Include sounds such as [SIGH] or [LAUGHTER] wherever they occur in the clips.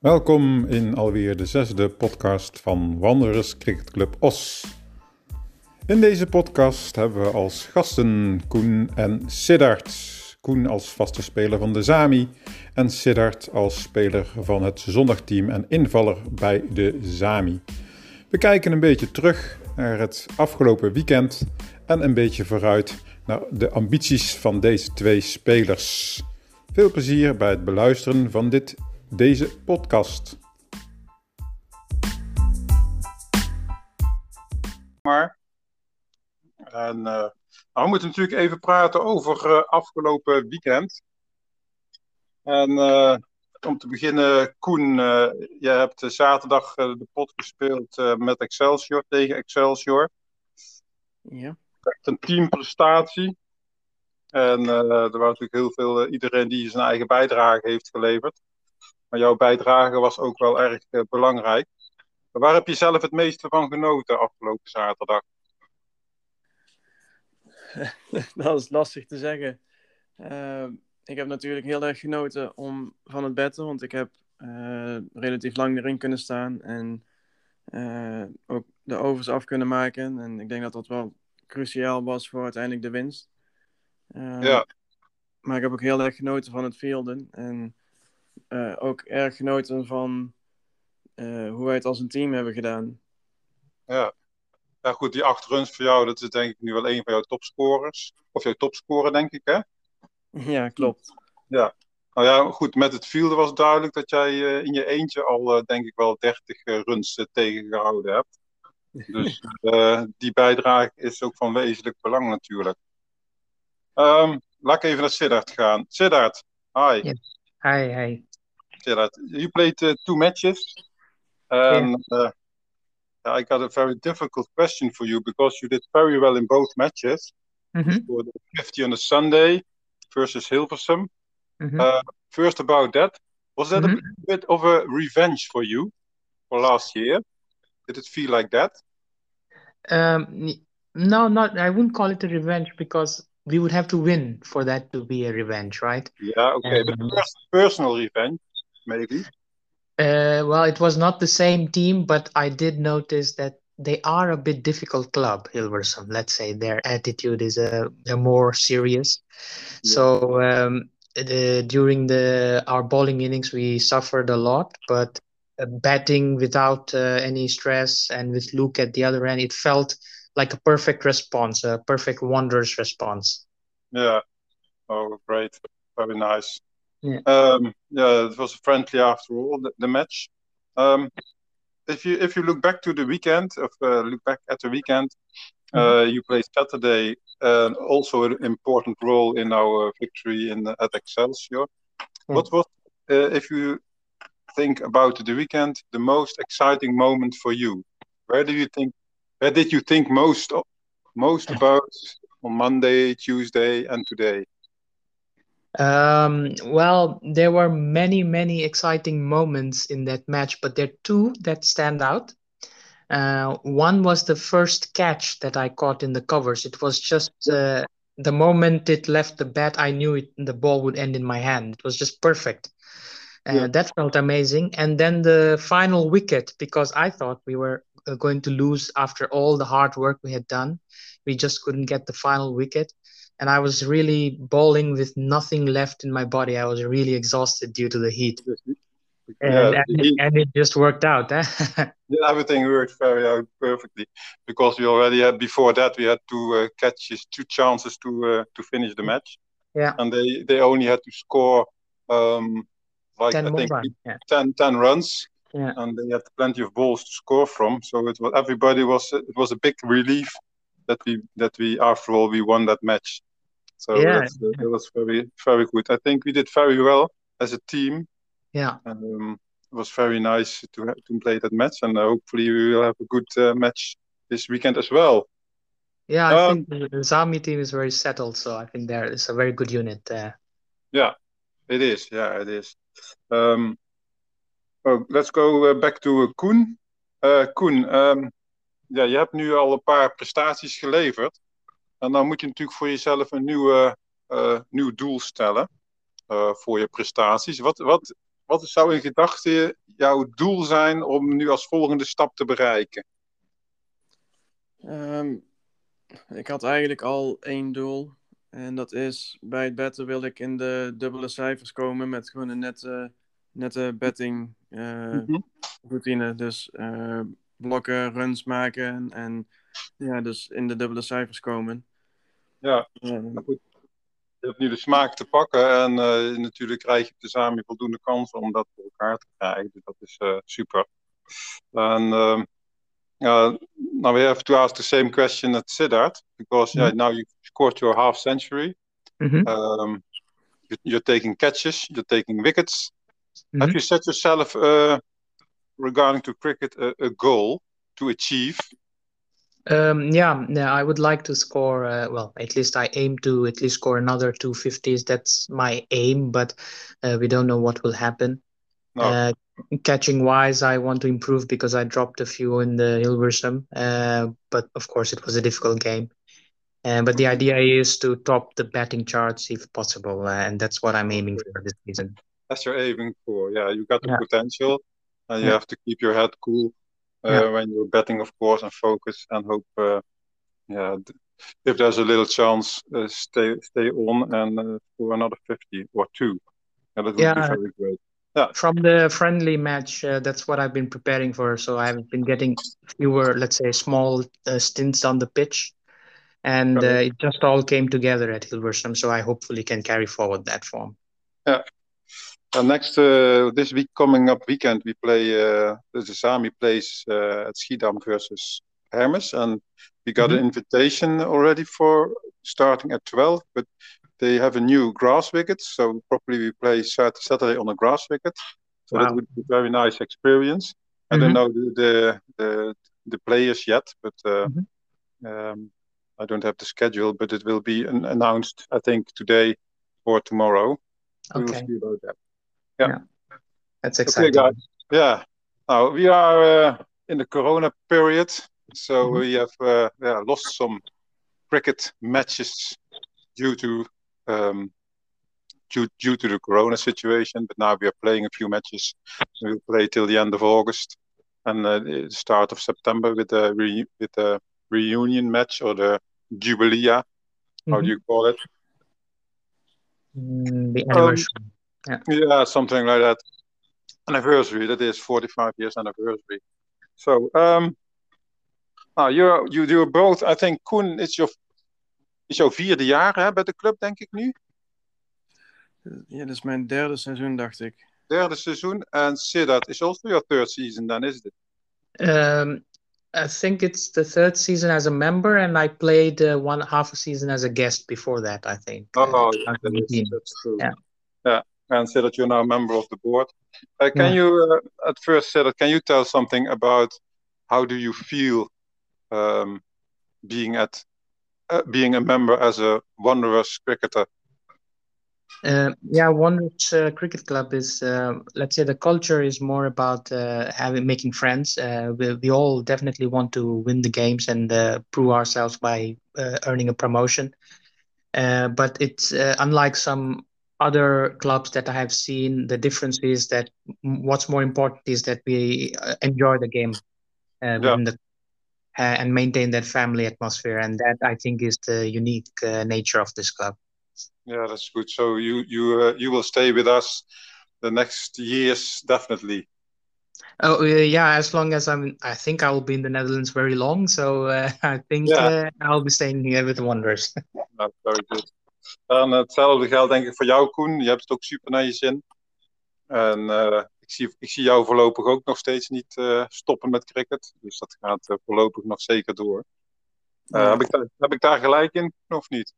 Welkom in alweer de zesde podcast van Wanderers Cricketclub Os. In deze podcast hebben we als gasten Koen en Siddard. Koen als vaste speler van de Zami en Siddard als speler van het zondagteam en invaller bij de Zami. We kijken een beetje terug naar het afgelopen weekend en een beetje vooruit naar de ambities van deze twee spelers. Veel plezier bij het beluisteren van dit deze podcast. Maar, en, uh, nou, we moeten natuurlijk even praten over uh, afgelopen weekend. En uh, om te beginnen, Koen, je hebt zaterdag de pot gespeeld met Excelsior tegen Excelsior. Ja. Echt een teamprestatie. En er was natuurlijk heel veel, iedereen die zijn eigen bijdrage heeft geleverd. Maar jouw bijdrage was ook wel erg uh, belangrijk. Waar heb je zelf het meeste van genoten afgelopen zaterdag? [LAUGHS] dat is lastig te zeggen. Uh, ik heb natuurlijk heel erg genoten om, van het betten, want ik heb uh, relatief lang erin kunnen staan en ook de overs af kunnen maken. En ik denk dat dat wel cruciaal was voor uiteindelijk de winst. ja. Maar ik heb ook heel erg genoten van het fielden. En uh, ook erg genoten van uh, hoe wij het als een team hebben gedaan. Ja. ja, goed, die acht runs voor jou, dat is denk ik nu wel een van jouw topscorers. Of jouw topscorer, denk ik, hè? [LAUGHS] Ja, klopt. Ja. Nou ja, goed, met het fielden was duidelijk dat jij uh, in je eentje al, denk ik wel, 30 runs tegengehouden hebt. [LAUGHS] Dus die bijdrage is ook van wezenlijk belang natuurlijk. Um, laat ik even naar Siddard gaan. Siddard, hi. Yes. Hi, hi. Gerard, you played uh, two matches, and uh, I got a very difficult question for you because you did very well in both matches. Mm-hmm. For the 50 on a Sunday versus Hilversum. Mm-hmm. Uh, first about that, was that Mhm. a bit of a revenge for you for last year? Did it feel like that? Um, no, not. I wouldn't call it a revenge because we would have to win for that to be a revenge, right? Yeah, okay, but Um, pers- personal revenge, maybe. Uh, well, it was not the same team, but I did notice that they are a bit difficult club, Hilversum. Let's say their attitude is a, a more serious. Yeah. So um, the, during the our bowling innings, we suffered a lot, but uh, batting without uh, any stress and with Luke at the other end, it felt like a perfect response, a perfect wondrous response. Yeah. Oh, great. Very nice. Yeah. Um, yeah, it was friendly after all, the, the match. Um, if you if you look back to the weekend, of uh, look back at the weekend, uh, you played Saturday, uh, also an important role in our victory in at Excelsior. What was, uh, if you think about the weekend, the most exciting moment for you? Where do you think? Where did you think most most about on Monday, Tuesday, and today? Um, well, there were many, many exciting moments in that match, but there are two that stand out. Uh, one was the first catch that I caught in the covers. It was just uh, the moment it left the bat, I knew it, the ball would end in my hand. It was just perfect. Uh, Yeah. that felt amazing. And then the final wicket, because I thought we were uh, going to lose after all the hard work we had done. We just couldn't get the final wicket and I was really bowling with nothing left in my body. I was really exhausted due to the heat, and, Yeah, and, and it just worked out. eh? [LAUGHS] Yeah, everything worked very out perfectly because we already had before that we had two uh, catches, two chances to uh, to finish the match. Yeah. and they they only had to score um, like Ten I more think runs. Yeah, 10, 10 runs, yeah, and they had plenty of balls to score from. So it was everybody was it was a big relief that we that we after all we won that match. So Yeah. that was very very good. I think we did very well as a team. yeah. Um, it was very nice to to play that match, and uh, hopefully we will have a good uh, match this weekend as well. Yeah, I Um, think the Zami team is very settled, so I think there is a very good unit there. Yeah, it is. Yeah, it is. Um, oh, let's go uh, back to uh, Koen. Uh, Koen, um, ja, je hebt nu al een paar prestaties geleverd. En dan moet je natuurlijk voor jezelf een nieuwe, uh, nieuw doel stellen uh, voor je prestaties. Wat, wat, wat zou in gedachten jouw doel zijn om nu als volgende stap te bereiken? Ehm, ik had eigenlijk al één doel. En dat is, bij het betten wil ik in de dubbele cijfers komen met gewoon een nette, nette betting uh, routine. Dus blokken, runs maken en ja, dus in de dubbele cijfers komen. Ja, goed. Je hebt nu de smaak te pakken en uh, natuurlijk krijg je tezamen voldoende kansen om dat voor elkaar te krijgen. Dus dat is super. En uh, uh, now we have to ask the same question at Siddharth because yeah, now you scored your half century. Mm -hmm. um, you're taking catches, you're taking wickets. Mm -hmm. Have you set yourself, uh, regarding to cricket, a, a, goal to achieve? Um, yeah, yeah, I would like to score. Uh, well, at least I aim to at least score another 250s. That's my aim, but uh, we don't know what will happen. No. Uh, catching wise, I want to improve because I dropped a few in the Hilversum. Uh, but of course, it was a difficult game. Uh, but the idea is to top the batting charts if possible, uh, and that's what I'm aiming for this season. That's your aiming for, yeah. You got the yeah. potential, and you yeah. have to keep your head cool yeah. when you're betting, of course, and focus and hope. Uh, yeah, if there's a little chance, uh, stay stay on and for another fifty or two. Yeah, that would be very great. Yeah. From the friendly match, uh, that's what I've been preparing for. So I've been getting fewer, let's say, small uh, stints on the pitch, and uh, it just all came together at Hilversum. So I hopefully can carry forward that form. Yeah. And next uh, this week coming up weekend we play uh, the Zami plays uh, at Schiedam versus Hermes, and we got mm-hmm. an invitation already for starting at twelve, but they have a new grass wicket, so probably we play Saturday on a grass wicket. So wow. that would be a very nice experience. Mm-hmm. I don't know the, the the, the players yet, but uh, mm-hmm. um, I don't have the schedule. But it will be an, announced, I think, today or tomorrow. Okay. We will see about that. Yeah, yeah. that's exciting. Okay, guys. Yeah. Now we are uh, in the Corona period, so mm-hmm. we have uh, yeah, lost some cricket matches due to um, due, due to the corona situation. But now we are playing a few matches. We'll play till the end of August and uh, the start of September with the re- with the reunion match or the jubilee. Mm-hmm. How do you call it? Mm, the anniversary. Um, yeah. yeah, something like that. Anniversary. That is 45 years anniversary. So, um, uh, you're you you're both. I think Koen, it's your is jouw vierde jaar hè, bij de club, denk ik nu? Ja, dat is mijn derde seizoen, dacht ik. Derde seizoen. En Siddharth is also your third season, then, is it? Um, I think it's the third season as a member, and I played uh, one half a season as a guest before that, I think. Oh, uh, yeah, that is, that's true. Yeah. yeah. And that you're now a member of the board. Uh, can yeah. you, uh, at first, say that? can you tell something about how do you feel um, being at uh, being a member as a Wanderers cricketer? Uh, yeah, Wanderers uh, Cricket Club is, uh, let's say, the culture is more about uh, having making friends. Uh, we, we all definitely want to win the games and prove ourselves by earning a promotion. but it's unlike some other clubs that I have seen. The difference is that what's more important is that we enjoy the game within yeah. the uh, and maintain that family atmosphere. And that I think is the unique uh, nature of this club. Yeah, that's good. So you you uh, you will stay with us the next years definitely. Oh yeah, as long as I'm, I think I will be in the Netherlands very long. So uh, [LAUGHS] I think yeah. uh, I'll be staying here with the Wanderers. [LAUGHS] That's very good. En hetzelfde geldt denk ik voor jou, Koen. Je hebt het ook super naar je zin. En uh, ik zie, ik zie jou voorlopig ook nog steeds niet uh, stoppen met cricket. Dus dat gaat uh, voorlopig nog zeker door. Ja. heb, ik daar, heb ik daar gelijk in of niet?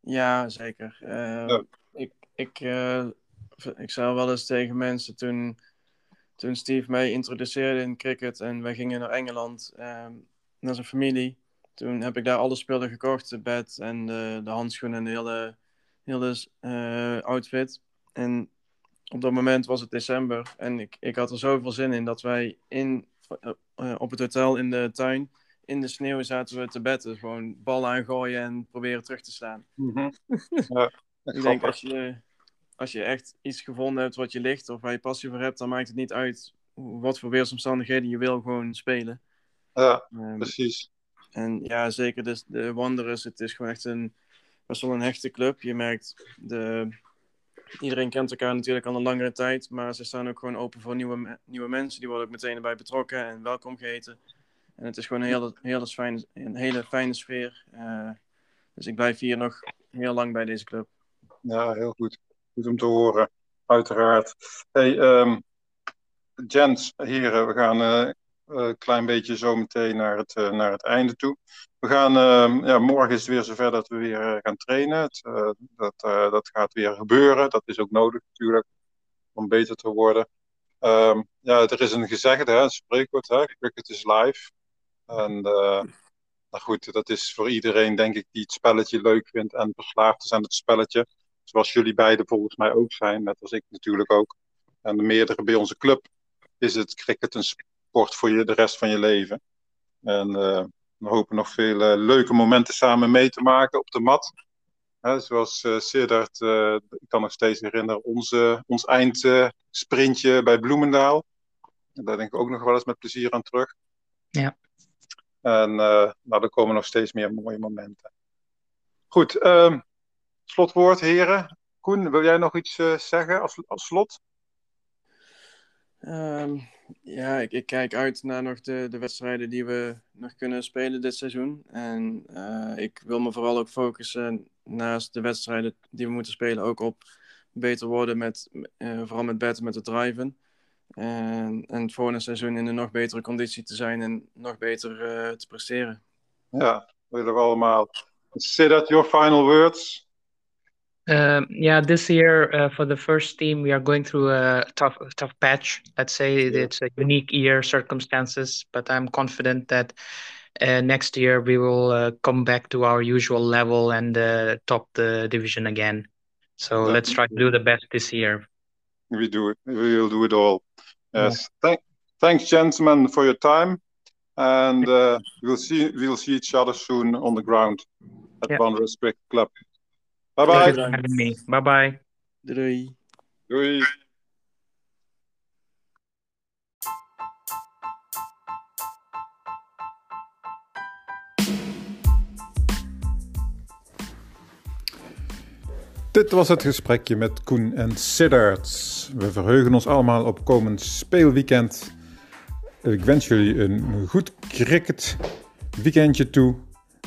Ja, zeker. Ja. Ik, ik, ik zei wel eens tegen mensen toen, toen Steve mij introduceerde in cricket en wij gingen naar Engeland naar zijn familie. Toen heb ik daar alle spullen gekocht, de bed en de, de handschoenen en de hele, hele outfit. En op dat moment was het december en ik, ik had er zoveel zin in dat wij in, uh, op het hotel in de tuin in de sneeuw zaten we te betten. Gewoon ballen aangooien en proberen terug te slaan. Mm -hmm. [LAUGHS] ja, ik denk als je, als je echt iets gevonden hebt wat je ligt of waar je passie voor hebt, dan maakt het niet uit wat voor weersomstandigheden je wil gewoon spelen. Ja, um, precies. En ja, zeker de, de Wanderers, het is gewoon echt een, best wel een hechte club. Je merkt, de, iedereen kent elkaar natuurlijk al een langere tijd, maar ze staan ook gewoon open voor nieuwe, nieuwe mensen. Die worden ook meteen erbij betrokken en welkom geheten. En het is gewoon een hele, hele, fijne, een hele fijne sfeer. Uh, dus ik blijf hier nog heel lang bij deze club. Ja, heel goed. Goed om te horen, uiteraard. Hey, um, gents, heren, we gaan uh, een klein beetje zo meteen naar het, uh, naar het einde toe. We gaan, uh, ja, morgen is het weer zover dat we weer gaan trainen. Dat, dat gaat weer gebeuren. Dat is ook nodig natuurlijk om beter te worden. Um, ja, er is een gezegde, hè, een spreekwoord, hè, cricket is live. En nou goed, dat is voor iedereen, denk ik, die het spelletje leuk vindt en verslaafd is aan het spelletje. Zoals jullie beiden volgens mij ook zijn, net als ik natuurlijk ook. En de meerdere bij onze club is het cricket een sport voor je de rest van je leven. En uh, we hopen nog veel uh, leuke momenten samen mee te maken op de mat. Hè, zoals uh, Siddert, ik kan nog steeds herinneren, onze, ons eindsprintje bij Bloemendaal. En daar denk ik ook nog wel eens met plezier aan terug. Ja. En nou, er komen nog steeds meer mooie momenten. Goed, um, slotwoord, heren. Koen, wil jij nog iets uh, zeggen als, als slot? Um, ja, ik, ik, kijk uit naar nog de, de wedstrijden die we nog kunnen spelen dit seizoen. En uh, ik wil me vooral ook focussen naast de wedstrijden die we moeten spelen ook op beter worden met, vooral met batten, met het driven. En, en het volgende seizoen in een nog betere conditie te zijn en nog beter uh, te presteren. Ja, willen we allemaal. Say that your final words. Um, yeah, this year uh, for the first team, we are going through a tough, tough patch. Let's say yeah. it's a unique year, circumstances, but I'm confident that uh, next year we will uh, come back to our usual level and uh, top the division again. So that let's try to do the best this year. We do it. We will do it all. Yes. Yeah. Thank, thanks, gentlemen, for your time, and uh, we'll see we'll see each other soon on the ground at yeah. Cricket Club. Bye bye. Bye bye. Doei. Doei. Dit was het gesprekje met Koen en Siddard. We verheugen ons allemaal op komend speelweekend. Ik wens jullie een goed cricket weekendje toe.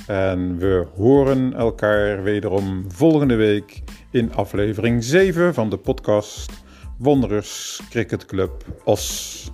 En we horen elkaar wederom volgende week in aflevering 7 van de podcast Wonders Cricket Club Os.